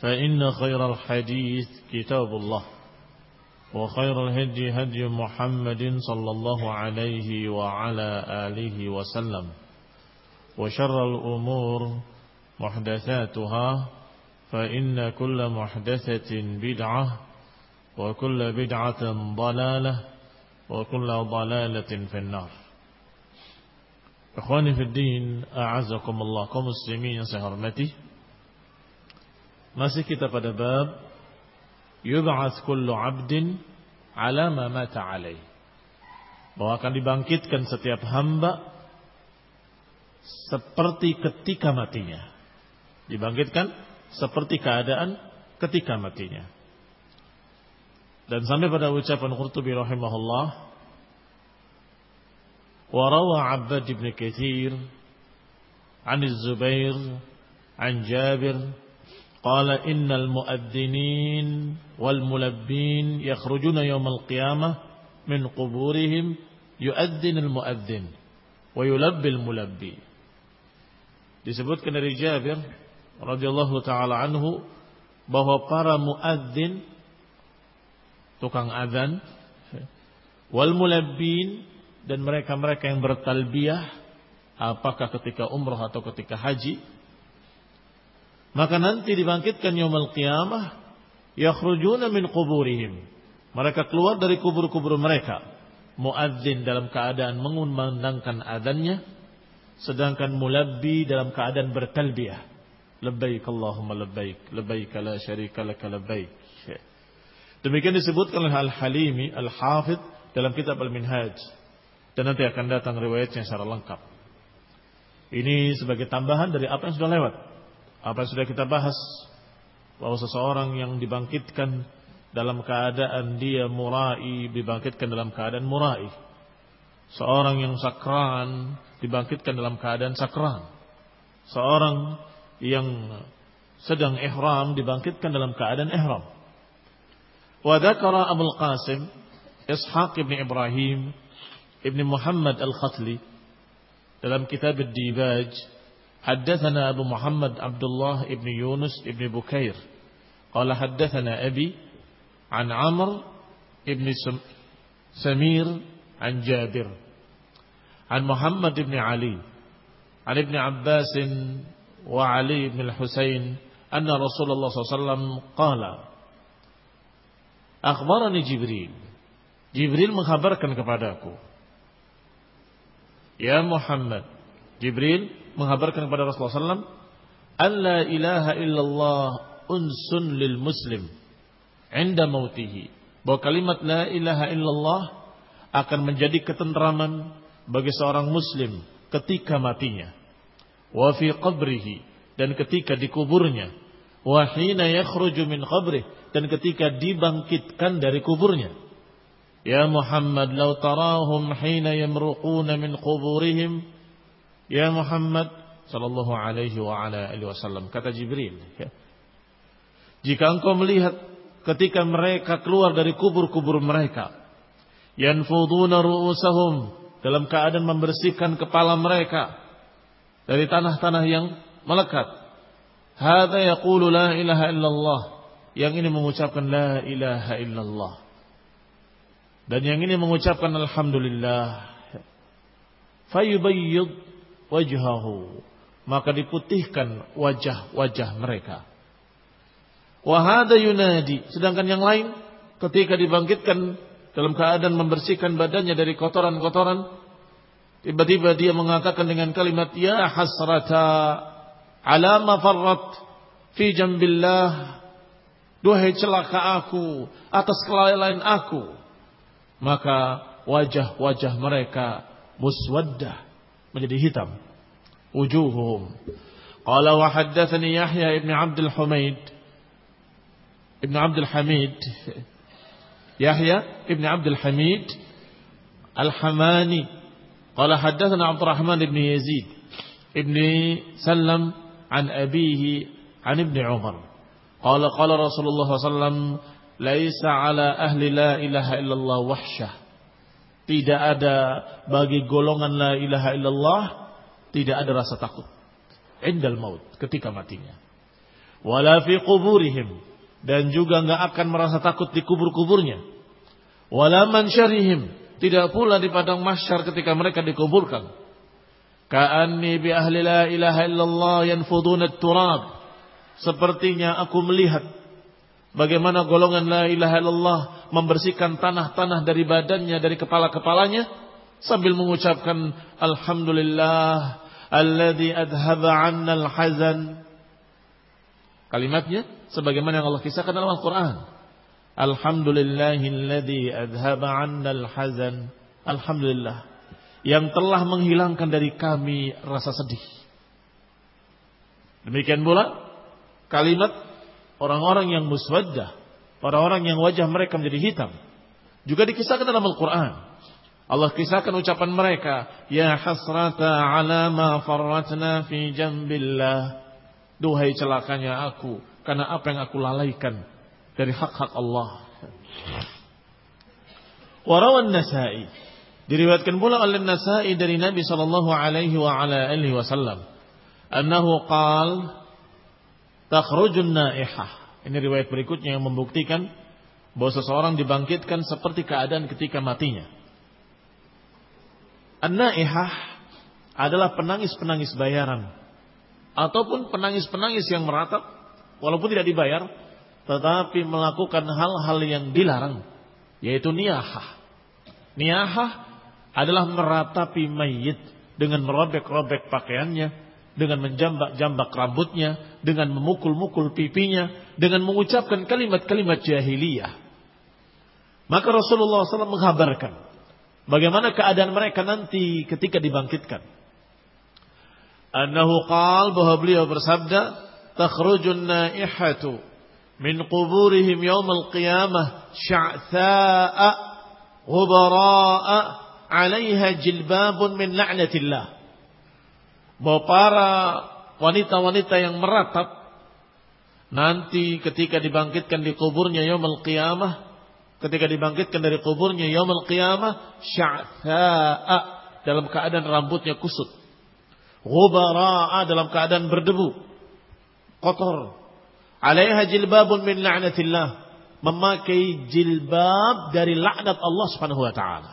فإن خير الحديث كتاب الله وخير الهدي هدي محمد صلى الله عليه وعلى آله وسلم وشر الأمور محدثاتها فإن كل محدثة بدعة وكل بدعة ضلالة وكل ضلالة في النار din, a'azakumullah kaum muslimin yang saya hormati. Masih kita pada bab yub'ats kullu 'abdin 'ala ma mata 'alaih. Bahwa akan dibangkitkan setiap hamba seperti ketika matinya. Dibangkitkan seperti keadaan ketika matinya. Dan sampai pada ucapan Qurtubi rahimahullah وروى عباد بن كثير عن الزبير عن جابر قال إن المؤذنين wal يخرجون يوم القيامة من قبورهم يؤذن المؤذن al الملبي. Disebutkan dari Jabir radhiyallahu taala anhu bahwa para muadzin tukang azan wal mulabbin dan mereka-mereka yang bertalbiyah apakah ketika umroh atau ketika haji maka nanti dibangkitkan yaumul qiyamah yakhrujuna min quburihim. Mereka keluar dari kubur-kubur mereka. Muadzin dalam keadaan mengumandangkan adanya sedangkan mulabbi dalam keadaan bertalbiyah. Labbaik Allahumma labbaik labbaik la syarika lak labbaik. Demikian disebutkan oleh Al-Halimi Al-Hafidh dalam kitab Al-Minhaj. Dan nanti akan datang riwayatnya secara lengkap. Ini sebagai tambahan dari apa yang sudah lewat. Apa sudah kita bahas. Bahwa seseorang yang dibangkitkan dalam keadaan dia murai. Dibangkitkan dalam keadaan murai. Seorang yang sakran dibangkitkan dalam keadaan sakran. Seorang yang sedang ihram dibangkitkan dalam keadaan ihram. Wa dzakara Abdul Qasim Ishaq ibn Ibrahim Ibn Muhammad Al-Khatli dalam kitab Ad-Dibaj haddatsana Abu Muhammad Abdullah ibn Yunus ibn Bukair qala haddatsana Abi an Amr ibn Samir an Jabir an Muhammad ibn Ali an Ibn Abbas wa Ali ibn Al-Husain anna Rasulullah SAW qala akhbarani Jibril Jibril mengkhabarkan kepadaku. Ya Muhammad. Jibril menghabarkan kepada Rasulullah SAW. An la ilaha illallah unsun lil muslim. Inda mautihi. Bahwa kalimat la ilaha illallah akan menjadi ketentraman bagi seorang muslim ketika matinya. Wa fi qabrihi dan ketika dikuburnya. Wa hina yakhruju min qabrih dan ketika dibangkitkan dari kuburnya. Ya Muhammad law tarahum hina yamruquna min quburihim Ya Muhammad sallallahu alaihi wa ala alihi wasallam kata Jibril ya. Jika engkau melihat ketika mereka keluar dari kubur-kubur mereka yanfuduna ru'usahum dalam keadaan membersihkan kepala mereka dari tanah-tanah yang melekat. Hada yaqulu la ilaha illallah. Yang ini mengucapkan la ilaha illallah. Dan yang ini mengucapkan alhamdulillah. Fayubayyid wajhahu. Maka diputihkan wajah-wajah mereka. Wahada yunadi. Sedangkan yang lain ketika dibangkitkan dalam keadaan membersihkan badannya dari kotoran-kotoran. Tiba-tiba dia mengatakan dengan kalimat ya hasrata ala ma farrat fi jambillah duhai celaka aku atas kelalaian aku maka wajah-wajah mereka muswaddah menjadi hitam wujuhum qala wa haddatsani yahya ibn abd al-humaid ibn abd al-hamid يحيى ابن عبد الحميد الحماني قال حدثنا عبد الرحمن بن يزيد ابن سلم عن أبيه عن ابن عمر قال قال رسول الله صلى الله عليه وسلم ليس على أهل لا tidak ada bagi golongan la ilaha illallah tidak ada rasa takut indal maut ketika matinya wala fi quburihim dan juga nggak akan merasa takut di kubur-kuburnya. Wala syarihim, tidak pula di padang mahsyar ketika mereka dikuburkan. Ka'anni bi ahli la ilaha illallah yanfuduna turab. Sepertinya aku melihat bagaimana golongan la ilaha illallah membersihkan tanah-tanah dari badannya, dari kepala-kepalanya sambil mengucapkan alhamdulillah alladzi adhaba 'anna al-hazan. Kalimatnya sebagaimana yang Allah kisahkan dalam Al-Qur'an. Alhamdulillahilladzi adhaba 'annal hazan. Alhamdulillah yang telah menghilangkan dari kami rasa sedih. Demikian pula kalimat orang-orang yang muswaddah, orang-orang yang wajah mereka menjadi hitam. Juga dikisahkan dalam Al-Qur'an. Allah kisahkan ucapan mereka, "Ya hasrata 'ala ma farratna fi jambillah." Duhai celakanya aku karena apa yang aku lalaikan dari hak-hak Allah. Warawan Nasai diriwayatkan pula oleh Nasai dari Nabi sallallahu alaihi wa ala alihi wasallam annahu qal takhrujun naihah. Ini riwayat berikutnya yang membuktikan bahwa seseorang dibangkitkan seperti keadaan ketika matinya. An-naihah adalah penangis-penangis bayaran ataupun penangis-penangis yang meratap walaupun tidak dibayar, tetapi melakukan hal-hal yang dilarang, yaitu niyahah. Niyahah adalah meratapi mayit dengan merobek-robek pakaiannya, dengan menjambak-jambak rambutnya, dengan memukul-mukul pipinya, dengan mengucapkan kalimat-kalimat jahiliyah. Maka Rasulullah SAW menghabarkan bagaimana keadaan mereka nanti ketika dibangkitkan. Annahu qal bahwa beliau bersabda, تخرج النائحة من قبورهم يوم القيامة شعثاء غبراء عليها جلباب من لعنة الله bahwa para wanita-wanita yang meratap nanti ketika dibangkitkan di kuburnya yaumul qiyamah ketika dibangkitkan dari kuburnya yaumul qiyamah sya'tha'a dalam keadaan rambutnya kusut ghubara'a dalam keadaan berdebu kotor. Alaiha jilbabun min la'natillah. Memakai jilbab dari laknat Allah Subhanahu wa taala.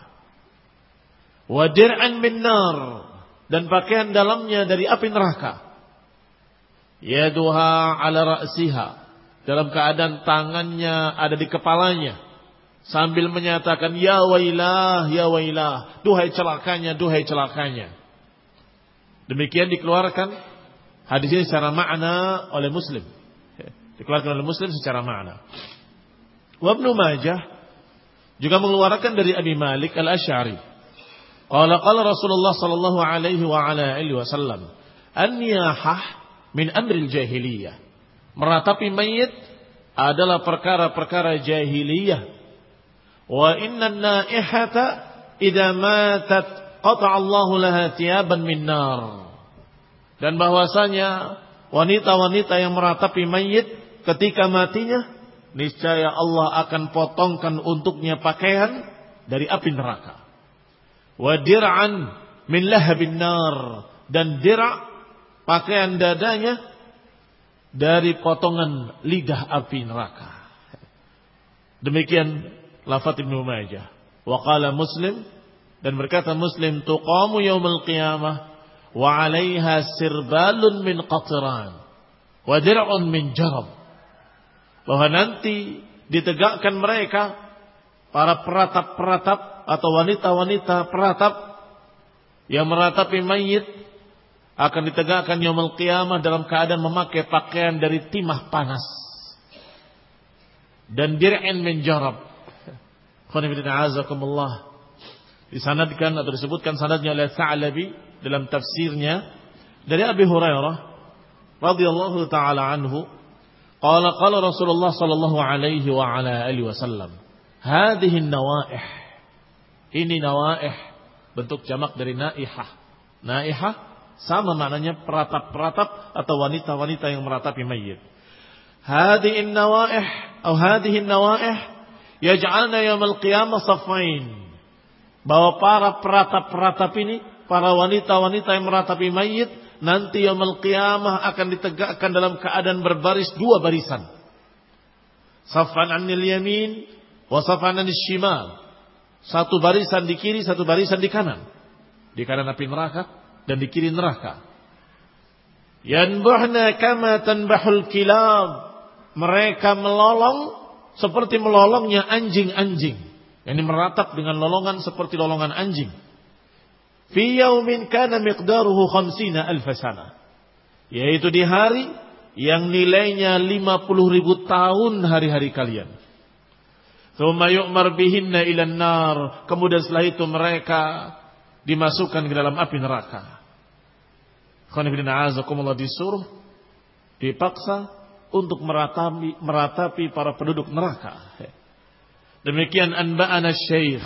Wa dir'an min nar dan pakaian dalamnya dari api neraka. Yaduha ala ra'siha dalam keadaan tangannya ada di kepalanya sambil menyatakan ya wailah ya wailah duhai celakanya duhai celakanya demikian dikeluarkan Hadis ini secara makna oleh Muslim. Dikeluarkan oleh Muslim secara makna. Wa Ibnu Majah juga mengeluarkan dari Abi Malik Al-Asy'ari. Qala qala Rasulullah sallallahu alaihi wa ala alihi wasallam, "An-niyahah min amril jahiliyah." Meratapi mayit adalah perkara-perkara jahiliyah. Wa inna naihata idza matat qata Allahu laha thiyaban min nar. Dan bahwasanya wanita-wanita yang meratapi mayit ketika matinya niscaya Allah akan potongkan untuknya pakaian dari api neraka wa dir'an min lahabin nar dan dira' pakaian dadanya dari potongan lidah api neraka. Demikian lafaz Ibnu Majah. Wa qala Muslim dan berkata Muslim tuqamu yaumil qiyamah wa 'alaiha sirbalun min qatran wa dir'un min jarab. Bahwa nanti ditegakkan mereka para peratap-peratap atau wanita-wanita peratap yang meratapi mayit akan ditegakkan yaumul qiyamah dalam keadaan memakai pakaian dari timah panas. Dan dir'in min jarab. Disanadkan atau disebutkan sanadnya oleh Sa'labi dalam tafsirnya dari Abi Hurairah radhiyallahu taala anhu. Qala qala Rasulullah sallallahu alaihi wa ala alihi wasallam hadhihi an-nawaih ini nawaih, bentuk jamak dari naihah. Naihah sama maknanya peratap-peratap atau wanita-wanita yang meratapi mayit. Hadihin nawaih atau hadihin nawaih yaj'alna yaumil qiyamah safain. Bahwa para peratap-peratap ini, para wanita-wanita yang meratapi mayit, nanti yaumil qiyamah akan ditegakkan dalam keadaan berbaris dua barisan. Safan anil yamin wa safan anil shimal satu barisan di kiri, satu barisan di kanan. Di kanan api neraka dan di kiri neraka. Yanbuhna kama tanbahul kilab. Mereka melolong seperti melolongnya anjing-anjing. Yang meratap dengan lolongan seperti lolongan anjing. Fi yaumin kana miqdaruhu khamsina alfasana. Yaitu di hari yang nilainya 50 ribu tahun hari-hari kalian. Thumma yu'mar bihinna ilan nar. Kemudian setelah itu mereka dimasukkan ke dalam api neraka. Khonifidina azakumullah disuruh, dipaksa untuk meratapi, meratapi para penduduk neraka. Demikian anba'ana syekh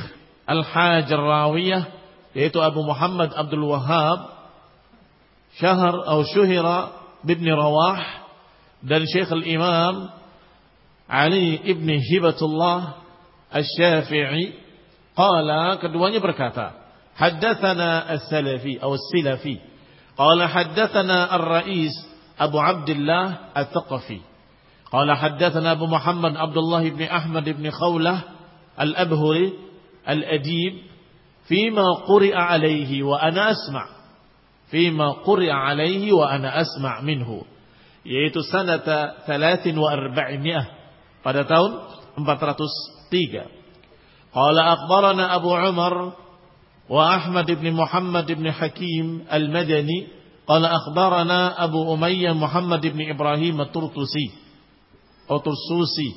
Al-Hajar Rawiyah, yaitu Abu Muhammad Abdul Wahab, Syahar atau Syuhira bin Rawah, dan Syekh Al-Imam Ali ibn Hibatullah Asy-Syafi'i qala keduanya berkata haddatsana as-salafi atau as-silafi qala haddatsana ar-rais Abu Abdullah At-Thaqafi qala haddatsana Abu Muhammad Abdullah ibn Ahmad ibn Khawlah al-Abhuri al-Adib فيما قرئ عليه وأنا أسمع فيما قرئ عليه وأنا أسمع منه yaitu sanata 43 pada tahun 400 tiga. Qala akhbarana Abu Umar wa Ahmad ibn Muhammad ibn Hakim al-Madani qala akhbarana Abu Umayyah Muhammad ibn Ibrahim at-Turtusi atau Tursusi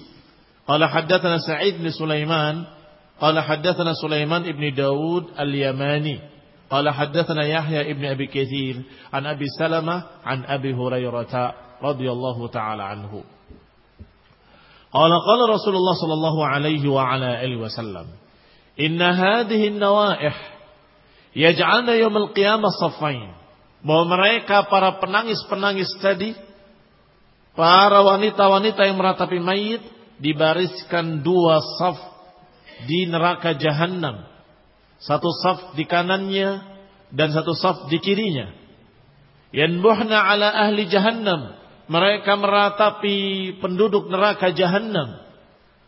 qala haddatsana Sa'id bin Sulaiman qala haddatsana Sulaiman ibn Daud al-Yamani qala haddatsana Yahya ibn Abi Katsir an Abi Salamah an Abi Hurairah radhiyallahu ta'ala anhu Qala qala Rasulullah sallallahu alaihi wa ala alihi wasallam, "Inna hadhihi an-nawaih yaj'alna yaumil qiyamah saffain." Bahwa mereka para penangis-penangis tadi, para wanita-wanita yang meratapi mayit dibariskan dua saf di neraka jahanam. Satu saf di kanannya dan satu saf di kirinya. Yanbuhna ala ahli jahannam mereka meratapi penduduk neraka jahanam.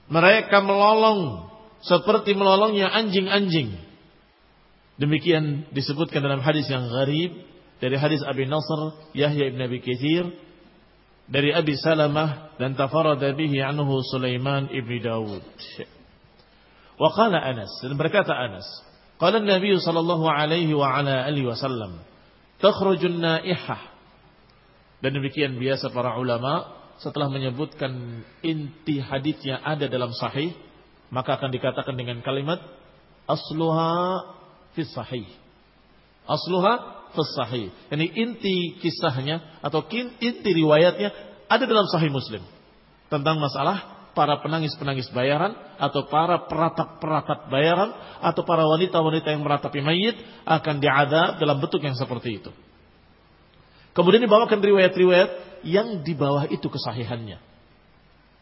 Mereka melolong seperti melolongnya anjing-anjing. Demikian disebutkan dalam hadis yang gharib dari hadis Abi Nasr Yahya ibn Abi Katsir dari Abi Salamah dan tafarada bihi anhu Sulaiman ibn Dawud. Wa qala Anas dan berkata Anas, qala Nabi sallallahu alaihi wa ala alihi wasallam, takhrujun naihah dan demikian biasa para ulama setelah menyebutkan inti hadis yang ada dalam sahih, maka akan dikatakan dengan kalimat asluha fis sahih. Asluha fis sahih. Ini inti kisahnya atau inti riwayatnya ada dalam sahih Muslim tentang masalah para penangis-penangis bayaran atau para peratap-peratap bayaran atau para wanita-wanita yang meratapi mayit akan diadab dalam bentuk yang seperti itu. Kemudian dibawakan riwayat-riwayat yang di bawah itu kesahihannya.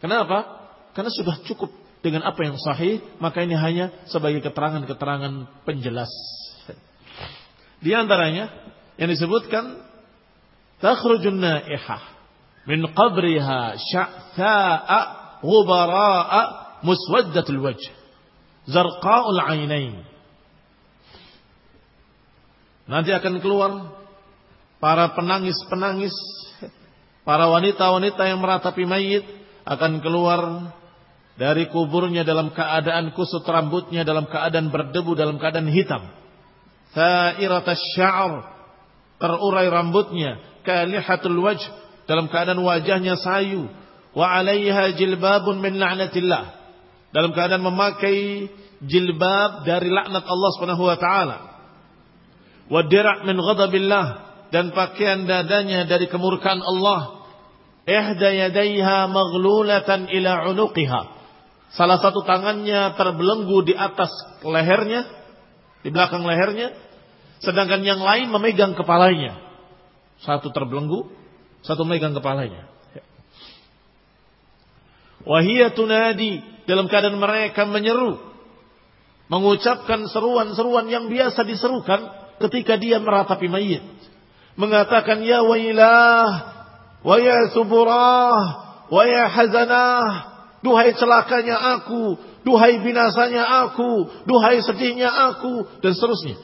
Kenapa? Karena sudah cukup dengan apa yang sahih, maka ini hanya sebagai keterangan-keterangan penjelas. Di antaranya yang disebutkan takhrujun naihah min qabriha sya'tha'a ghubara'a muswaddatul wajh zarqa'ul ainain Nanti akan keluar para penangis-penangis, para wanita-wanita yang meratapi mayit akan keluar dari kuburnya dalam keadaan kusut rambutnya dalam keadaan berdebu dalam keadaan hitam. Thairat sya'ar terurai rambutnya. Kalihatul wajh dalam keadaan wajahnya sayu. Wa 'alaiha jilbabun min la'natillah. Dalam keadaan memakai jilbab dari laknat Allah Subhanahu wa taala. Wa dir' min ghadabillah dan pakaian dadanya dari kemurkaan Allah ihda yadayha maghlulatan ila unuqiha Salah satu tangannya terbelenggu di atas lehernya, di belakang lehernya, sedangkan yang lain memegang kepalanya. Satu terbelenggu, satu memegang kepalanya. Wahia tunadi dalam keadaan mereka menyeru, mengucapkan seruan-seruan yang biasa diserukan ketika dia meratapi mayit. Mengatakan ya wailah, wa ya suburah, wa ya hazanah, Duhai celakanya aku, duhai binasanya aku, duhai sedihnya aku, dan seterusnya.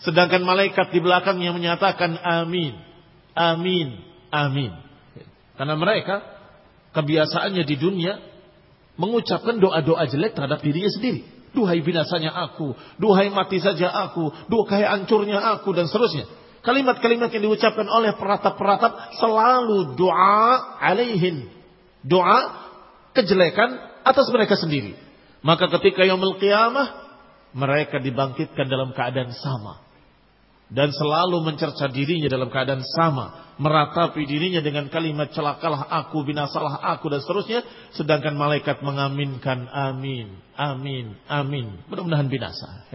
Sedangkan malaikat di belakangnya menyatakan amin, amin, amin. Karena mereka kebiasaannya di dunia mengucapkan doa-doa jelek terhadap dirinya sendiri. Duhai binasanya aku, duhai mati saja aku, duhai hancurnya aku, dan seterusnya. Kalimat-kalimat yang diucapkan oleh peratap-peratap selalu doa alaihin. Doa kejelekan atas mereka sendiri. Maka ketika yaumul qiyamah mereka dibangkitkan dalam keadaan sama dan selalu mencerca dirinya dalam keadaan sama, meratapi dirinya dengan kalimat celakalah aku, binasalah aku dan seterusnya, sedangkan malaikat mengaminkan amin, amin, amin. Mudah-mudahan binasa.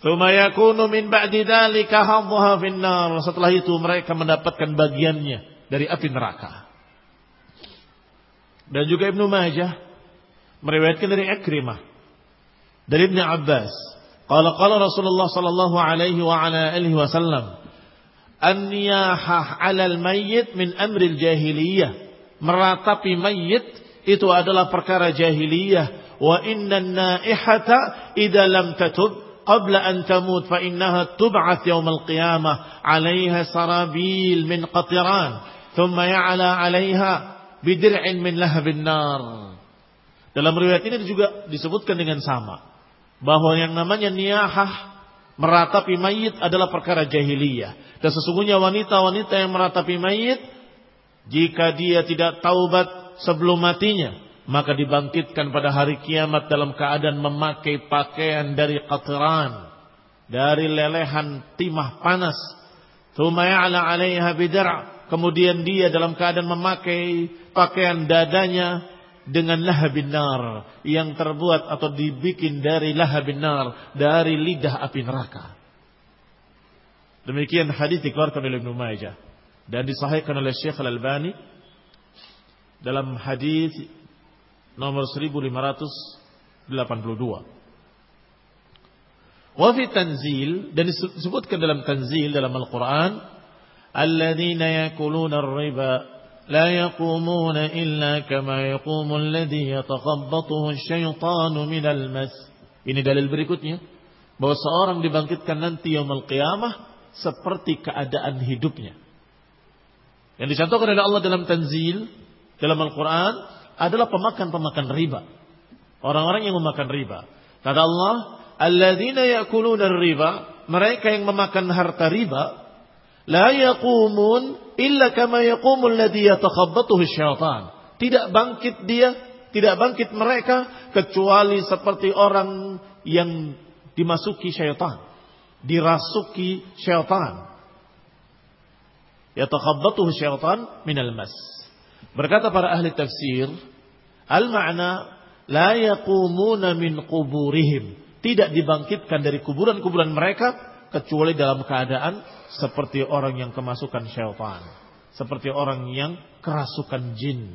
Tsumma yakunu min ba'di dzalika hadhaha finnar. Setelah itu mereka mendapatkan bagiannya dari api neraka. Dan juga Ibnu Majah meriwayatkan dari Ikrimah dari Ibnu Abbas. Qala qala Rasulullah sallallahu alaihi wa ala alihi wasallam an-niyahah 'ala al-mayyit min amril jahiliyah. Meratapi mayit itu adalah perkara jahiliyah wa inna naihata idza lam tatub qabla an tamut fa innaha tub'ath yawm al-qiyamah 'alayha sarabil min qatiran thumma ya'la 'alayha bidir'in min lahabin nar. Dalam riwayat ini juga disebutkan dengan sama. Bahwa yang namanya niyahah meratapi mayit adalah perkara jahiliyah. Dan sesungguhnya wanita-wanita yang meratapi mayit, jika dia tidak taubat sebelum matinya, maka dibangkitkan pada hari kiamat dalam keadaan memakai pakaian dari qatran, dari lelehan timah panas. Thumma ya'la 'alaiha bidar' kemudian dia dalam keadaan memakai pakaian dadanya dengan lahabin nar yang terbuat atau dibikin dari lahabin nar dari lidah api neraka. Demikian hadis dikeluarkan oleh Ibnu Majah dan disahihkan oleh Syekh Al-Albani dalam hadis nomor 1582. Wa fi tanzil dan disebutkan dalam tanzil dalam Al-Qur'an alladzina yakuluna riba la yaqumuna illa kama yaqumu alladhi yatakhabbathu asyaitanu minal mas. Ini dalil berikutnya bahwa seorang dibangkitkan nanti yaumul qiyamah seperti keadaan hidupnya. Yang dicontohkan oleh Allah dalam tanzil dalam Al-Qur'an adalah pemakan-pemakan riba. Orang-orang yang memakan riba. Kata Allah, "Alladzina ya'kuluna riba", mereka yang memakan harta riba, La yaqumun illa kama yaqumul ladzi yatakhabbathu syaitan. Tidak bangkit dia, Tidak bangkit mereka kecuali seperti orang yang dimasuki syaitan. Dirasuki syaitan. Yatakhabbatuhu syaitan minal mas. Berkata para ahli tafsir, al-ma'na la yaqumuna min quburihim. Tidak dibangkitkan dari kuburan-kuburan mereka kecuali dalam keadaan seperti orang yang kemasukan syaitan. Seperti orang yang kerasukan jin.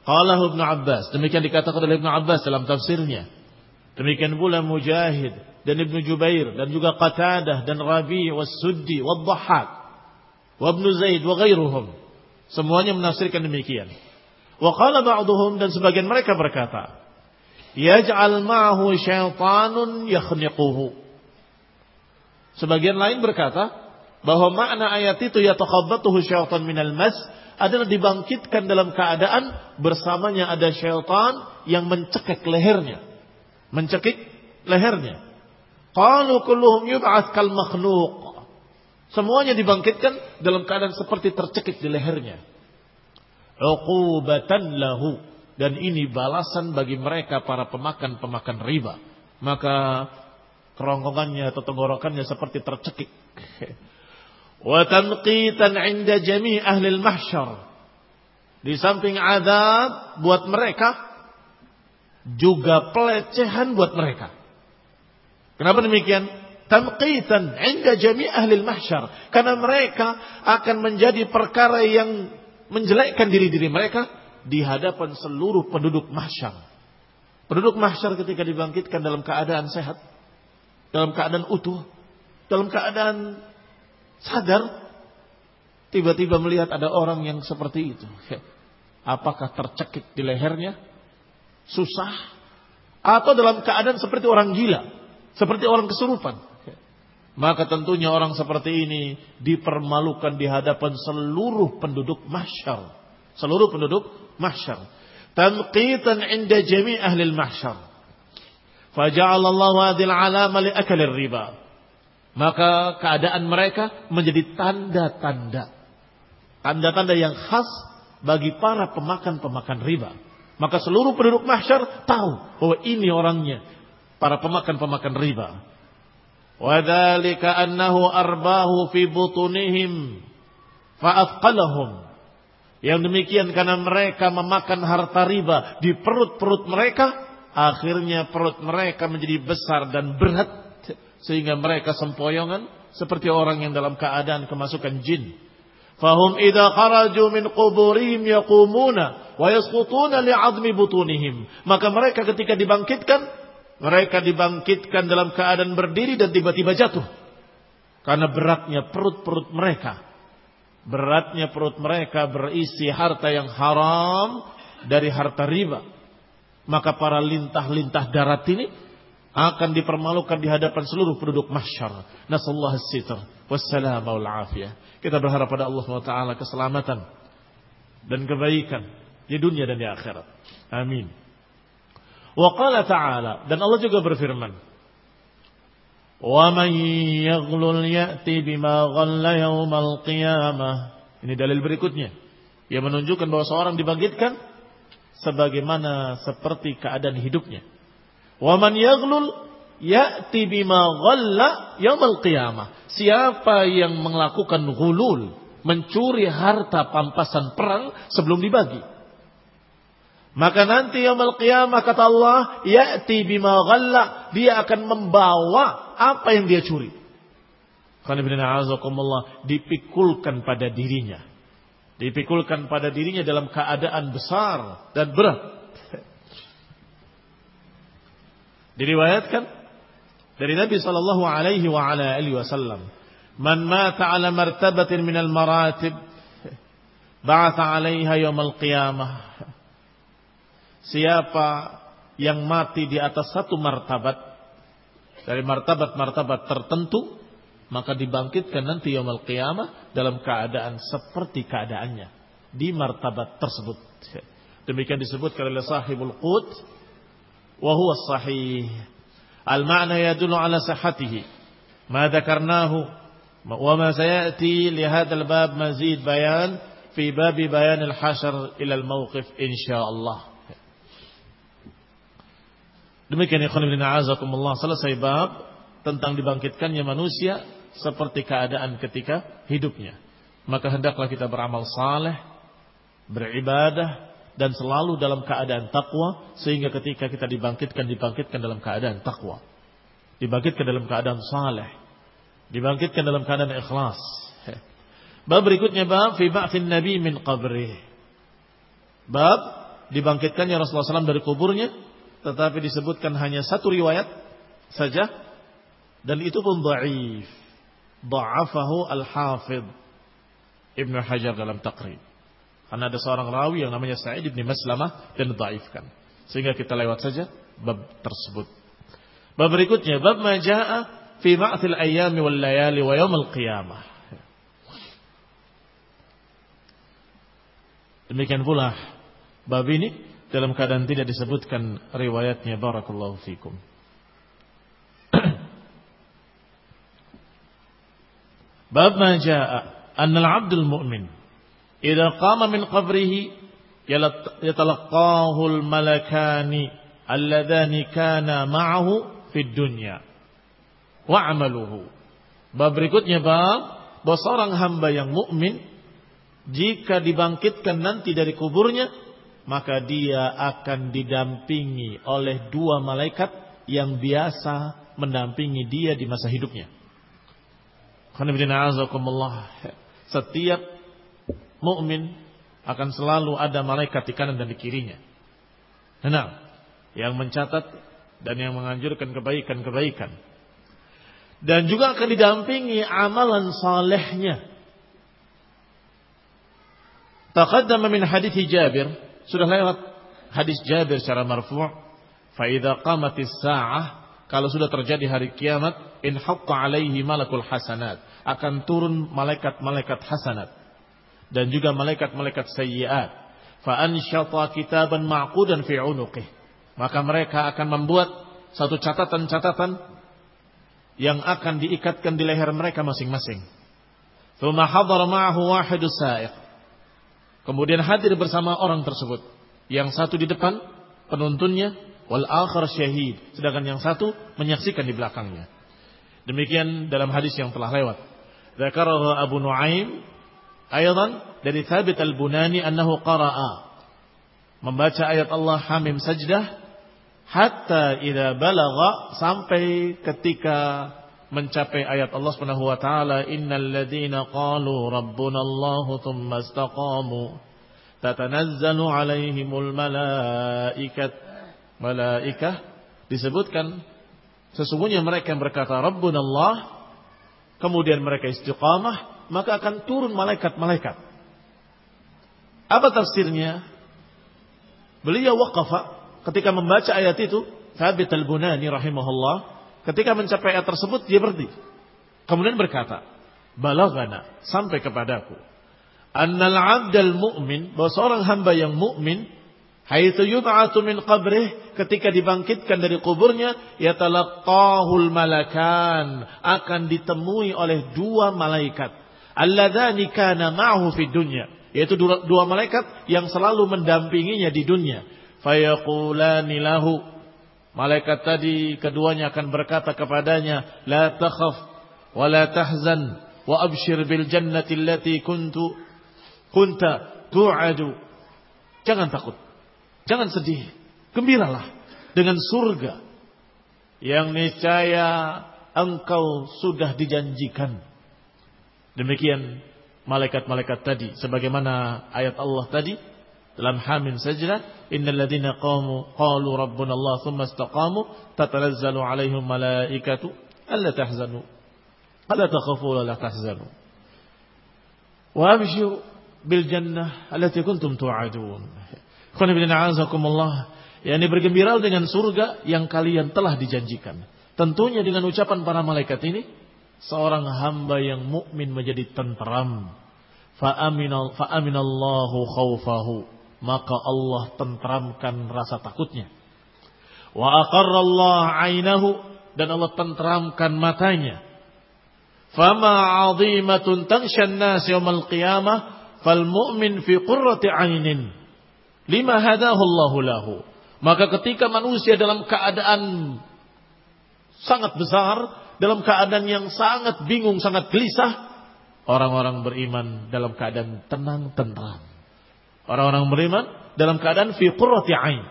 Qala Ibnu Abbas, demikian dikatakan oleh Ibnu Abbas dalam tafsirnya. Demikian pula Mujahid dan Ibnu Jubair dan juga Qatadah dan Rabi' was Suddi wad Dhahhak wa Ibnu Zaid wa ghairuhum. Semuanya menafsirkan demikian. Wa qala ba'dhum dan sebagian mereka berkata, yaj'al ma'ahu syaitanun yakhniquhu. Sebagian lain berkata bahwa makna ayat itu yatakhabbatuhu syaitan minal mas adalah dibangkitkan dalam keadaan bersamanya ada syaitan yang mencekik lehernya. Mencekik lehernya. Qalu kulluhum yub'ats kal makhluq. Semuanya dibangkitkan dalam keadaan seperti tercekik di lehernya. Uqubatan lahu. Dan ini balasan bagi mereka para pemakan-pemakan riba. Maka kerongkongannya atau tenggorokannya seperti tercekik. wa tanqitan 'inda jami' ahli al-mahsyar. Di samping adab buat mereka juga pelecehan buat mereka. Kenapa demikian? Tanqitan 'inda jami' ahli al-mahsyar. Karena mereka akan menjadi perkara yang menjelekkan diri-diri mereka di hadapan seluruh penduduk mahsyar. Penduduk mahsyar ketika dibangkitkan dalam keadaan sehat, dalam keadaan utuh, dalam keadaan sadar tiba-tiba melihat ada orang yang seperti itu. Apakah tercekik di lehernya? Susah. Atau dalam keadaan seperti orang gila. Seperti orang kesurupan. Maka tentunya orang seperti ini dipermalukan di hadapan seluruh penduduk mahsyar. Seluruh penduduk mahsyar. Tanqitan inda jami' ahli mahsyar. Faja'alallahu hadil alama li akalir riba. Maka keadaan mereka menjadi tanda-tanda. Tanda-tanda yang khas bagi para pemakan-pemakan riba. Maka seluruh penduduk mahsyar tahu bahwa ini orangnya. Para pemakan-pemakan riba. Wadhalika annahu arbahu fi butunihim fa'afqalahum. Yang demikian karena mereka memakan harta riba di perut-perut mereka, akhirnya perut mereka menjadi besar dan berat sehingga mereka sempoyongan seperti orang yang dalam keadaan kemasukan jin. Fahum idza kharaju min quburihim yaqumuna wa yasqutuna li'azmi butunihim. Maka mereka ketika dibangkitkan, mereka dibangkitkan dalam keadaan berdiri dan tiba-tiba jatuh. Karena beratnya perut-perut mereka. Beratnya perut mereka berisi harta yang haram dari harta riba. Maka para lintah-lintah darat ini akan dipermalukan di hadapan seluruh penduduk mahsyar. Nasallahu as-sitr wassalamah wal afiyah. Kita berharap pada Allah SWT keselamatan dan kebaikan di dunia dan di akhirat. Amin. Wa qala ta'ala dan Allah juga berfirman, "Wa man yaghlul ya'ti bima ghalla yaumal qiyamah." Ini dalil berikutnya yang menunjukkan bahwa seorang dibangkitkan sebagaimana seperti keadaan hidupnya. Wa man yaghlul ya'ti bima ghalla yaumil qiyamah. Siapa yang melakukan ghulul, mencuri harta pampasan perang sebelum dibagi. Maka nanti yaumil qiyamah kata Allah, ya'ti bima ghalla, dia akan membawa apa yang dia curi. Karena dipikulkan pada dirinya. Dipikulkan pada dirinya dalam keadaan besar dan berat. Diriwayatkan dari Nabi sallallahu alaihi wa ala alihi wasallam, "Man mata ala martabatin minal maratib, ba'atha 'alaiha yaumil qiyamah." Siapa yang mati di atas satu martabat dari martabat-martabat tertentu maka dibangkitkan nanti yaumul qiyamah dalam keadaan seperti keadaannya di martabat tersebut. Demikian disebut oleh sahibul qud wa huwa sahih. Al ma'na yadullu ala sihhatihi. Ma dzakarnahu wa ma sayati li hadzal bab mazid bayan fi bab bayan al hashr ila al mawqif insyaallah. Demikian ikhwan ibn a'azakumullah selesai bab tentang dibangkitkannya manusia seperti keadaan ketika hidupnya. Maka hendaklah kita beramal saleh, beribadah dan selalu dalam keadaan takwa sehingga ketika kita dibangkitkan dibangkitkan dalam keadaan takwa. Dibangkitkan dalam keadaan saleh. Dibangkitkan dalam keadaan ikhlas. Bab berikutnya bab fi nabi min qabrih. Bab dibangkitkannya Rasulullah SAW dari kuburnya tetapi disebutkan hanya satu riwayat saja dan itu pun dhaif. Dha'afahu al-Hafidh Ibn Hajar dalam Taqrib. Karena ada seorang rawi yang namanya Sa'id bin Maslamah dan dhaifkan. Sehingga kita lewat saja bab tersebut. Bab berikutnya bab maja'a fi ma'thil ayyami wal layali wa yaumil qiyamah. Demikian pula bab ini dalam keadaan tidak disebutkan riwayatnya barakallahu fikum. Bab ma jaa anna al-'abdul mu'min idza qama min qabrihi yatalaqahu al-malakani alladhani kana ma'ahu fid dunya wa 'amaluhu. Bab berikutnya bab bahwa seorang hamba yang mukmin jika dibangkitkan nanti dari kuburnya maka dia akan didampingi oleh dua malaikat yang biasa mendampingi dia di masa hidupnya. Setiap mukmin akan selalu ada malaikat di kanan dan di kirinya. Nah, yang mencatat dan yang menganjurkan kebaikan-kebaikan. Dan juga akan didampingi amalan salehnya. Taqaddama min hadits Jabir sudah lewat hadis Jabir secara marfu', "Fa idza qamatis sa'ah" kalau sudah terjadi hari kiamat, in haqqa alaihi malakul hasanat, akan turun malaikat-malaikat hasanat dan juga malaikat-malaikat sayyiat. Fa ansyata kitaban ma'qudan fi 'unuqih. Maka mereka akan membuat satu catatan-catatan yang akan diikatkan di leher mereka masing-masing. Thumma hadara ma'ahu wahidus sa'iq. Kemudian hadir bersama orang tersebut. Yang satu di depan penuntunnya, wal akhar syahid. Sedangkan yang satu menyaksikan di belakangnya. Demikian dalam hadis yang telah lewat. Zakarahu Abu Nuaim aydan dari Thabit Al-Bunani annahu qara'a membaca ayat Allah Hamim Sajdah hatta idza balagha sampai ketika mencapai ayat Allah Subhanahu wa taala innal ladzina qalu rabbuna Allah tsumma istaqamu tatanazzalu alaihimul malaikat malaikah disebutkan sesungguhnya mereka yang berkata rabbuna Allah kemudian mereka istiqamah maka akan turun malaikat-malaikat. Apa tafsirnya? Beliau waqafa ketika membaca ayat itu Thabit al-Bunani rahimahullah Ketika mencapai ayat tersebut dia berhenti. Kemudian berkata, "Balagana sampai kepadaku. Annal 'abdal mu'min, bahwa seorang hamba yang mukmin haitsu yub'atu min qabrih ketika dibangkitkan dari kuburnya yatalaqahul malakan akan ditemui oleh dua malaikat. Alladzani kana ma'ahu fid dunya yaitu dua, dua malaikat yang selalu mendampinginya di dunia. Fayaqulani lahu Malaikat tadi keduanya akan berkata kepadanya, "La takhaf wa la tahzan wa abshir bil jannati allati kuntu kunta tu'adu." Jangan takut. Jangan sedih. Gembiralah dengan surga yang niscaya engkau sudah dijanjikan. Demikian malaikat-malaikat tadi sebagaimana ayat Allah tadi dalam Hamim Sajdah innal ladzina qamu qalu rabbuna Allah thumma istaqamu tatanazzalu alaihim malaikatu alla tahzanu. Alla takhafu wa la tahzanu. Wa abshiru bil jannah allati kuntum tu'adun. Khana bin a'azakumullah. Yakni bergembira dengan surga yang kalian telah dijanjikan. Tentunya dengan ucapan para malaikat ini seorang hamba yang mukmin menjadi tenteram. Fa aminallahu khaufahu maka Allah tentramkan rasa takutnya. Wa aqarrallah ainahu dan Allah tentramkan matanya. Fama 'azimatun tanshan nas yaumil qiyamah fal mu'min fi qurrati 'ainin lima hadahu Allah lahu Maka ketika manusia dalam keadaan sangat besar, dalam keadaan yang sangat bingung, sangat gelisah, orang-orang beriman dalam keadaan tenang, tentram. Orang-orang beriman dalam keadaan fi qurrati ain.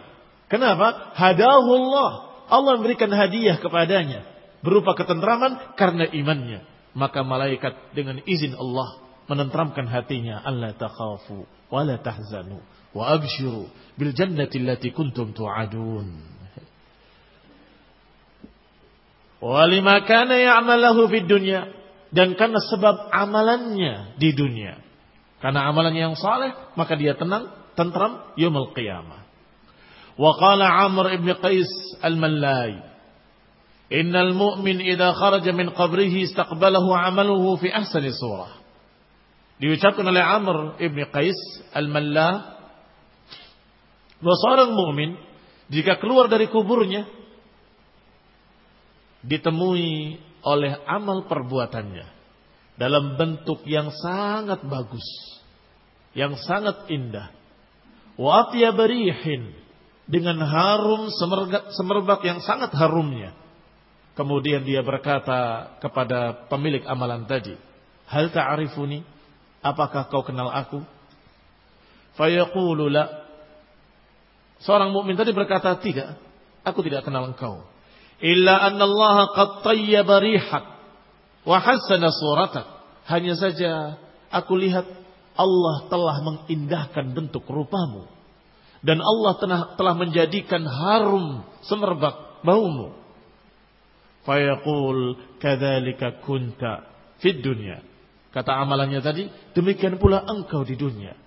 Kenapa? Hadahu Allah. Allah memberikan hadiah kepadanya berupa ketentraman karena imannya. Maka malaikat dengan izin Allah menentramkan hatinya. Allah takhafu wa la tahzanu wa abshiru bil jannati allati kuntum tu'adun. Wa lima kana ya'malahu fid dunya dan karena sebab amalannya di dunia. Karena amalannya yang saleh, maka dia tenang, tentram yaumul qiyamah. Wa qala Amr ibn Qais al-Mallai Innal mu'min idza kharaja min qabrihi istaqbalahu amaluhu fi ahsani surah. Diucapkan oleh Amr ibn Qais al-Malla bahwa seorang mukmin jika keluar dari kuburnya ditemui oleh amal perbuatannya dalam bentuk yang sangat bagus, yang sangat indah. Wa berihin dengan harum semerbak yang sangat harumnya. Kemudian dia berkata kepada pemilik amalan tadi, "Hal ta'rifuni? Apakah kau kenal aku?" Fayaqulu la. Seorang mukmin tadi berkata, "Tidak, aku tidak kenal engkau." Illa anna Allah qad tayyaba rihak wa hassana suratak. Hanya saja aku lihat Allah telah mengindahkan bentuk rupamu dan Allah telah, telah menjadikan harum semerbak baumu Fayaqul kadzalika kunta fid dunya. Kata amalannya tadi, demikian pula engkau di dunia.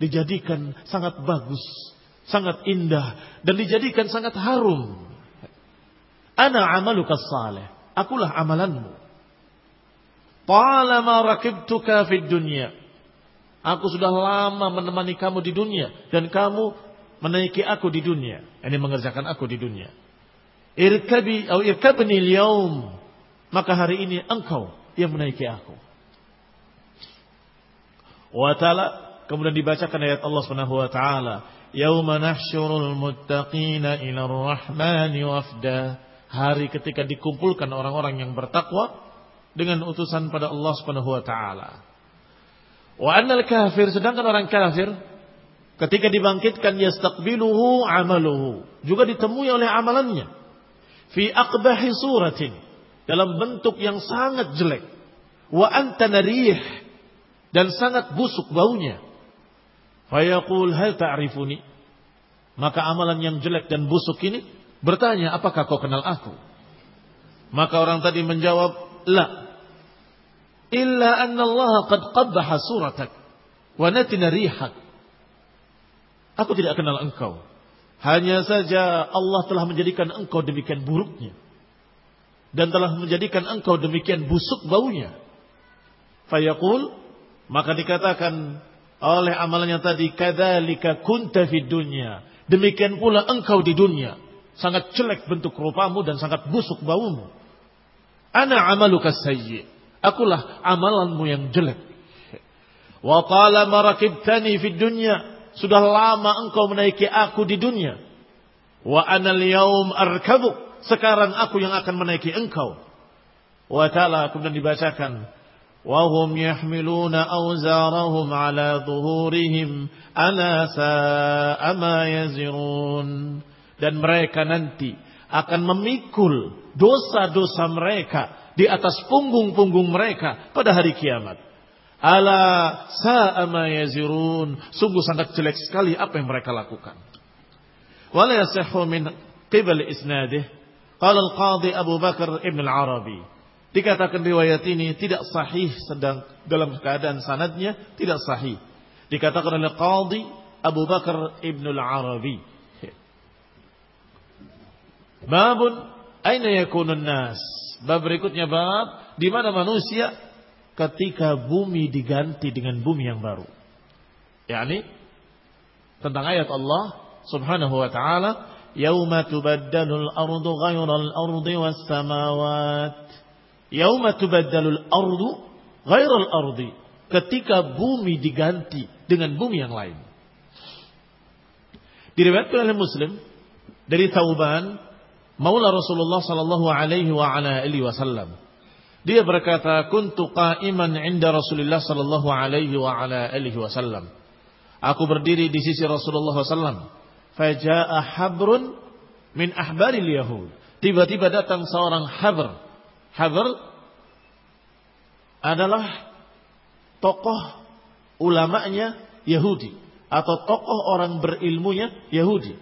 Dijadikan sangat bagus, sangat indah dan dijadikan sangat harum. Ana amaluka salih. Akulah amalanmu. Talama rakibtuka fid dunya. Aku sudah lama menemani kamu di dunia dan kamu menaiki aku di dunia. Ini mengerjakan aku di dunia. Irkabi atau irkabni yaum. Maka hari ini engkau yang menaiki aku. Wa ta'ala kemudian dibacakan ayat Allah Subhanahu wa taala, "Yauma nahsyurul muttaqina ila rahmani wafda." Hari ketika dikumpulkan orang-orang yang bertakwa dengan utusan pada Allah Subhanahu wa taala. Wa annal kafir sedangkan orang kafir ketika dibangkitkan yastaqbiluhu amaluhu. Juga ditemui oleh amalannya. Fi aqbahi suratin dalam bentuk yang sangat jelek. Wa anta narih dan sangat busuk baunya. Fayaqul hal ta'rifuni? Maka amalan yang jelek dan busuk ini bertanya apakah kau kenal aku? Maka orang tadi menjawab la illa anna Allah qad qabbaha suratak wa natina rihak aku tidak kenal engkau hanya saja Allah telah menjadikan engkau demikian buruknya. Dan telah menjadikan engkau demikian busuk baunya. Fayaqul. Maka dikatakan oleh amalannya tadi. Kadhalika kunta fid dunya. Demikian pula engkau di dunia. Sangat jelek bentuk rupamu dan sangat busuk baumu. Ana amaluka sayyi. Akulah amalanmu yang jelek. Wa talama rakibtani fid dunya sudah lama engkau menaiki aku di dunia. Wa anal yaum arkabu. Sekarang aku yang akan menaiki engkau. Wa ta'ala kemudian dibacakan. Wahum yahmiluna awzarahum ala zuhurihim ala sa'ama yazirun. Dan mereka nanti akan memikul dosa-dosa mereka di atas punggung-punggung mereka pada hari kiamat. Ala sa'ama yazirun. Sungguh sangat jelek sekali apa yang mereka lakukan. Wala yasihhu min qibal isnadih. Qala al-qadhi Abu Bakar Ibn al-Arabi. Dikatakan riwayat ini tidak sahih sedang dalam keadaan sanadnya tidak sahih. Dikatakan oleh Qadhi Abu Bakar Ibn al-Arabi. Babun aina yakunun nas? Bab berikutnya bab di mana manusia ketika bumi diganti dengan bumi yang baru. Yani tentang ayat Allah Subhanahu wa taala, "Yauma tubaddalul ardu ghairal ardi was samawat." Yauma tubaddalul ardu ghairal ardi. Ketika bumi diganti dengan bumi yang lain. Diriwayatkan oleh Muslim dari Tauban maula Rasulullah sallallahu alaihi wa ala alihi wasallam. Dia berkata, "Kuntu qa'iman 'inda Rasulullah sallallahu alaihi wa ala alihi wasallam." Aku berdiri di sisi Rasulullah sallallahu Faja'a habrun min ahbaril yahud. Tiba-tiba datang seorang habr. Habr adalah tokoh ulamanya Yahudi atau tokoh orang berilmunya Yahudi.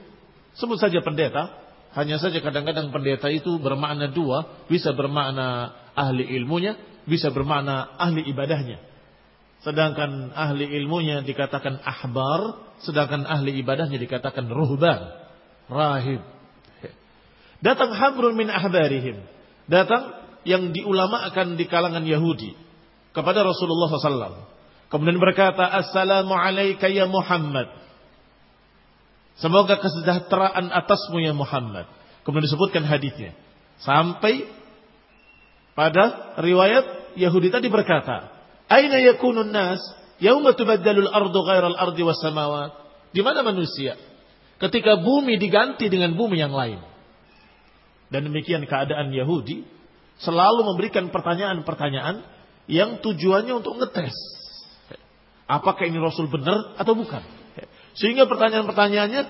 Sebut saja pendeta, hanya saja kadang-kadang pendeta itu bermakna dua, bisa bermakna ahli ilmunya, bisa bermakna ahli ibadahnya. Sedangkan ahli ilmunya dikatakan ahbar, sedangkan ahli ibadahnya dikatakan ruhban, rahib. Datang habrun min ahbarihim. Datang yang diulamakan di kalangan Yahudi kepada Rasulullah SAW. Kemudian berkata, Assalamu alayka ya Muhammad. Semoga kesejahteraan atasmu ya Muhammad. Kemudian disebutkan hadisnya. Sampai pada riwayat Yahudi tadi berkata, Aina yakunun nas yauma tubaddalul ardu ghairal ardi was samawat? Di mana manusia? Ketika bumi diganti dengan bumi yang lain. Dan demikian keadaan Yahudi selalu memberikan pertanyaan-pertanyaan yang tujuannya untuk ngetes. Apakah ini Rasul benar atau bukan? Sehingga pertanyaan-pertanyaannya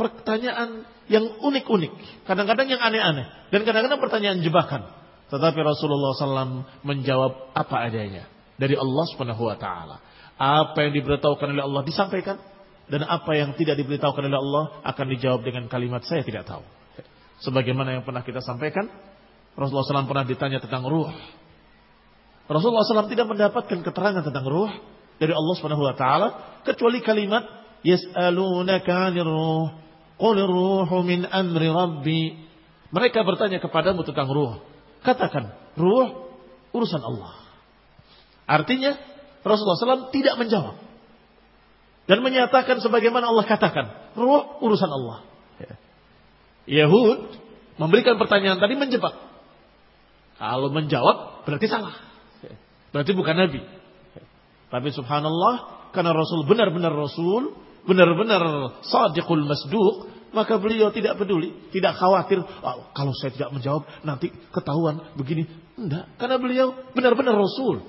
pertanyaan yang unik-unik, kadang-kadang yang aneh-aneh, dan kadang-kadang pertanyaan jebakan. Tetapi Rasulullah SAW menjawab apa adanya dari Allah Subhanahu Wa Taala. Apa yang diberitahukan oleh Allah disampaikan, dan apa yang tidak diberitahukan oleh Allah akan dijawab dengan kalimat saya tidak tahu. Sebagaimana yang pernah kita sampaikan, Rasulullah SAW pernah ditanya tentang ruh. Rasulullah SAW tidak mendapatkan keterangan tentang ruh dari Allah Subhanahu Wa Taala kecuali kalimat Yas'alunaka 'anir ruh. Qul ruhu min amri rabbi. Mereka bertanya kepadamu tentang ruh. Katakan, ruh urusan Allah. Artinya, Rasulullah SAW tidak menjawab. Dan menyatakan sebagaimana Allah katakan. Ruh urusan Allah. Yahud memberikan pertanyaan tadi menjebak. Kalau menjawab berarti salah. Berarti bukan Nabi. Tapi subhanallah, karena Rasul benar-benar Rasul, benar-benar sadiqul masduq, maka beliau tidak peduli, tidak khawatir, oh, kalau saya tidak menjawab nanti ketahuan begini. Enggak, karena beliau benar-benar rasul.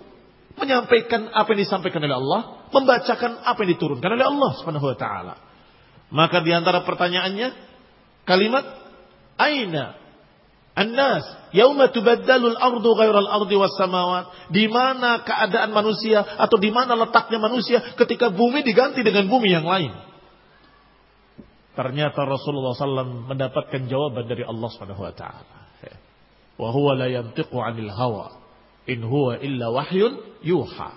Menyampaikan apa yang disampaikan oleh Allah, membacakan apa yang diturunkan oleh Allah Subhanahu wa taala. Maka di antara pertanyaannya kalimat aina An-nas yauma tubaddalul ardu ghairal ardi was samawat. Di mana keadaan manusia atau di mana letaknya manusia ketika bumi diganti dengan bumi yang lain? Ternyata Rasulullah SAW mendapatkan jawaban dari Allah Subhanahu wa taala. Wa huwa la yantiqu 'anil hawa in huwa illa wahyun yuha.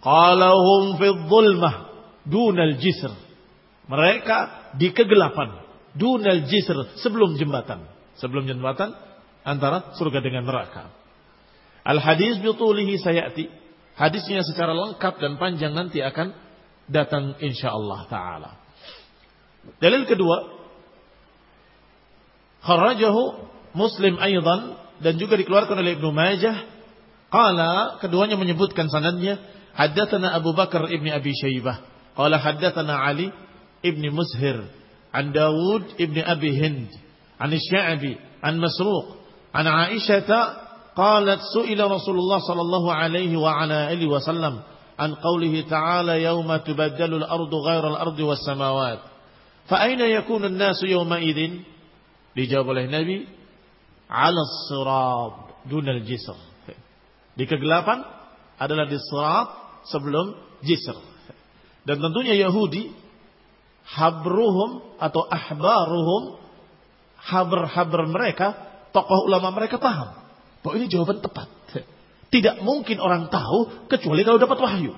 Qala hum fi dhulmah dunal jisr. Mereka di kegelapan dunal jisr sebelum jembatan sebelum jembatan antara surga dengan neraka. Al hadis bitulihi sayati. Hadisnya secara lengkap dan panjang nanti akan datang insyaallah taala. Dalil kedua, kharajahu Muslim aidan dan juga dikeluarkan oleh Ibnu Majah. Qala keduanya menyebutkan sanadnya haddatsana Abu Bakar ibni Abi Syaibah qala haddatsana Ali ibni Mushir an Dawud ibni Abi Hind عن الشعبي عن مسروق عن عائشة قالت سئل رسول الله صلى الله عليه وعلى آله وسلم عن قوله تعالى يوم تبدل الأرض غير الأرض والسماوات فأين يكون الناس يومئذ dijawab oleh Nabi ala sirat dunal jisr di kegelapan adalah di sirat sebelum jisr dan tentunya Yahudi habruhum atau ahbaruhum haber-haber mereka, tokoh ulama mereka paham bahwa ini jawaban tepat. Tidak mungkin orang tahu kecuali kalau dapat wahyu.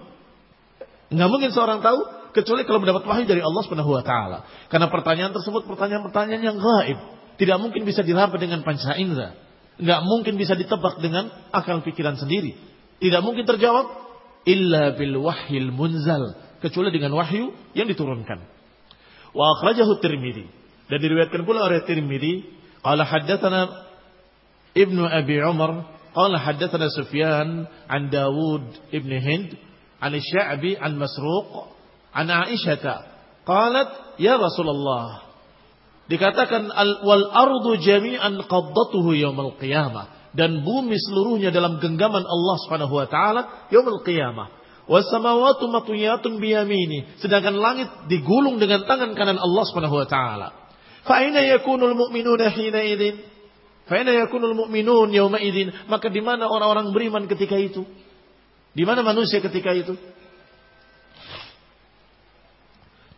Nggak mungkin seorang tahu kecuali kalau mendapat wahyu dari Allah Subhanahu wa taala. Karena pertanyaan tersebut pertanyaan-pertanyaan yang gaib, tidak mungkin bisa diraba dengan panca indera. Nggak mungkin bisa ditebak dengan akal pikiran sendiri. Tidak mungkin terjawab illa bil wahyil munzal, kecuali dengan wahyu yang diturunkan. Wa akhrajahu Tirmidzi dan diriwayatkan pula oleh Tirmidzi, qala haddatsana Ibnu Abi Umar, qala haddatsana Sufyan an Dawud ibn Hind, an Sya'bi an Masruq, an Aisyah, qalat ya Rasulullah, Dikatakan al wal ardu jami'an qaddatuhu yaumil qiyamah dan bumi seluruhnya dalam genggaman Allah Subhanahu wa taala yaumil qiyamah. Was samawati matwiyatun biyamini sedangkan langit digulung dengan tangan kanan Allah Subhanahu wa taala. Fa aina yakunul mu'minuna hina idzin? Fa aina yakunul mu'minun yauma idzin? Maka di mana orang-orang beriman ketika itu? Di mana manusia ketika itu?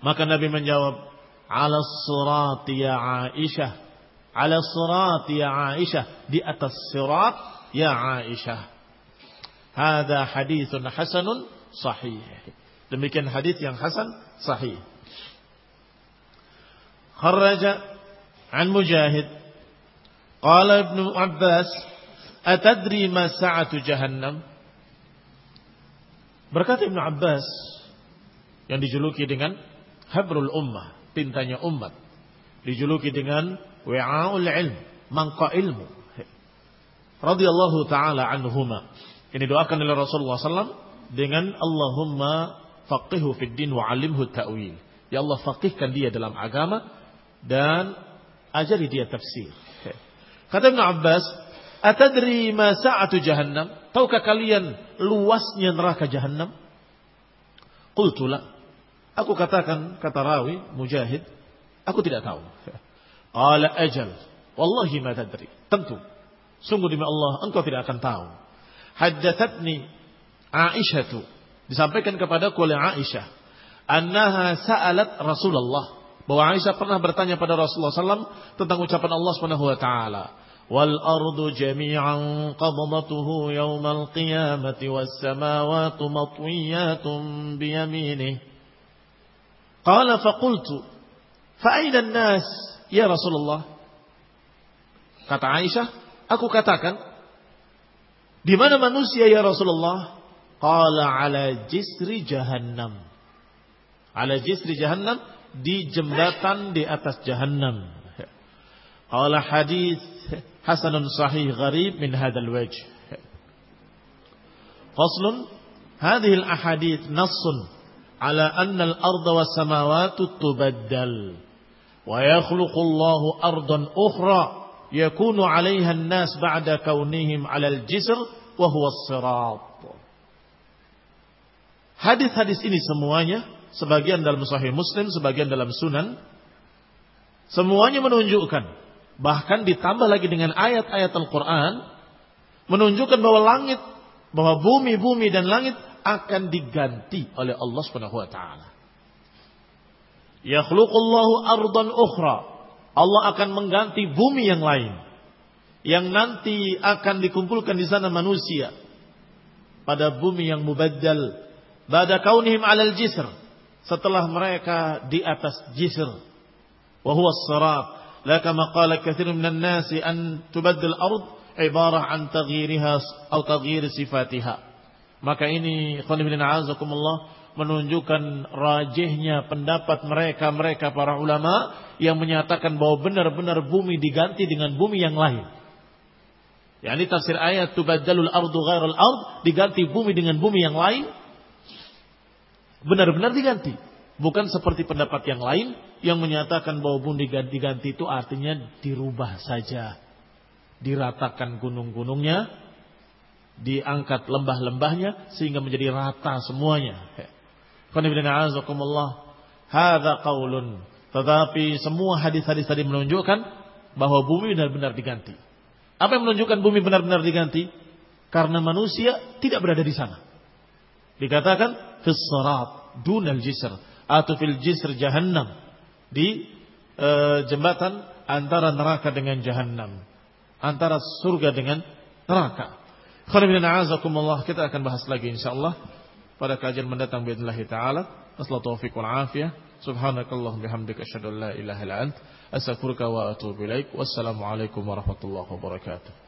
Maka Nabi menjawab, ala sirat ya Aisyah ala sirat ya Aisyah di atas sirat ya Aisyah hada hadithun hasanun sahih demikian hadis yang hasan sahih kharaja an mujahid qala ibnu abbas atadri ma sa'atu jahannam berkata ibnu abbas yang dijuluki dengan habrul ummah tintanya umat. Dijuluki dengan wa'aul ilm, mangka ilmu. Radiyallahu taala anhuma. Ini doakan oleh Rasulullah SAW dengan Allahumma faqihu fid din wa alimhu ta'wil. Ya Allah faqihkan dia dalam agama dan ajari dia tafsir. Kata Ibn Abbas, Atadri ma sa'atu jahannam? Tahukah kalian luasnya neraka jahannam? Qultula. Aku katakan kata rawi Mujahid, aku tidak tahu. Qala ajal, wallahi ma tadri. Tentu. Sungguh demi Allah, engkau tidak akan tahu. Haddathatni Aisyah tu disampaikan kepadaku oleh Aisyah annaha sa'alat Rasulullah bahwa Aisyah pernah bertanya pada Rasulullah SAW tentang ucapan Allah Subhanahu wa taala wal ardu jami'an qabdatuhu yawmal qiyamati was samawati matwiyatun biyaminihi Qala faqultu fa'aina nas ya Rasulullah? Kata Aisyah, aku katakan, di mana manusia ya Rasulullah? Qala ala jisri jahannam. Ala jisri jahannam di jembatan di atas jahannam. Qala hadis hasanun sahih gharib min hadzal wajh. Faslun hadhihi al-ahadith nassun ala anna al-ardha was samawati tubaddal wa yakhluqu Allahu ardan ukhra yakunu 'alayha an-nas ba'da kaunihim 'ala al-jisr wa huwa as-sirat Hadis-hadis ini semuanya sebagian dalam sahih Muslim, sebagian dalam Sunan semuanya menunjukkan bahkan ditambah lagi dengan ayat-ayat Al-Qur'an menunjukkan bahwa langit, bahwa bumi-bumi dan langit akan diganti oleh Allah Subhanahu wa taala. Yakhluqullahu ardan ukhra. Allah akan mengganti bumi yang lain yang nanti akan dikumpulkan di sana manusia pada bumi yang mubaddal bada kaunihim 'alal jisr setelah mereka di atas jisr wa huwa as-sirat la kama qala katsirun minan nasi an tubaddal ard ibarah an taghyiriha atau taghyir sifatiha maka ini azakumullah menunjukkan rajihnya pendapat mereka-mereka para ulama yang menyatakan bahwa benar-benar bumi diganti dengan bumi yang lain. Ya, ini tafsir ayat tubaddalul ardu ghairal ard diganti bumi dengan bumi yang lain. Benar-benar diganti. Bukan seperti pendapat yang lain yang menyatakan bahwa bumi diganti-ganti itu artinya dirubah saja. Diratakan gunung-gunungnya, diangkat lembah-lembahnya sehingga menjadi rata semuanya. Hadza qaulun. Tetapi semua hadis-hadis tadi menunjukkan bahwa bumi benar-benar diganti. Apa yang menunjukkan bumi benar-benar diganti? Karena manusia tidak berada di sana. Dikatakan fis sarat dunal jisr atau fil jisr jahannam di e, jembatan antara neraka dengan jahannam, antara surga dengan neraka. Kita akan bahas lagi insyaallah pada kajian mendatang باذنillah taala. Wassalatu taufiq wal afiyah. Subhanakallah bihamdika asyhadu an la ilaha illa ant astaghfiruka wa atubu ilaik. Wassalamu alaikum warahmatullahi wabarakatuh.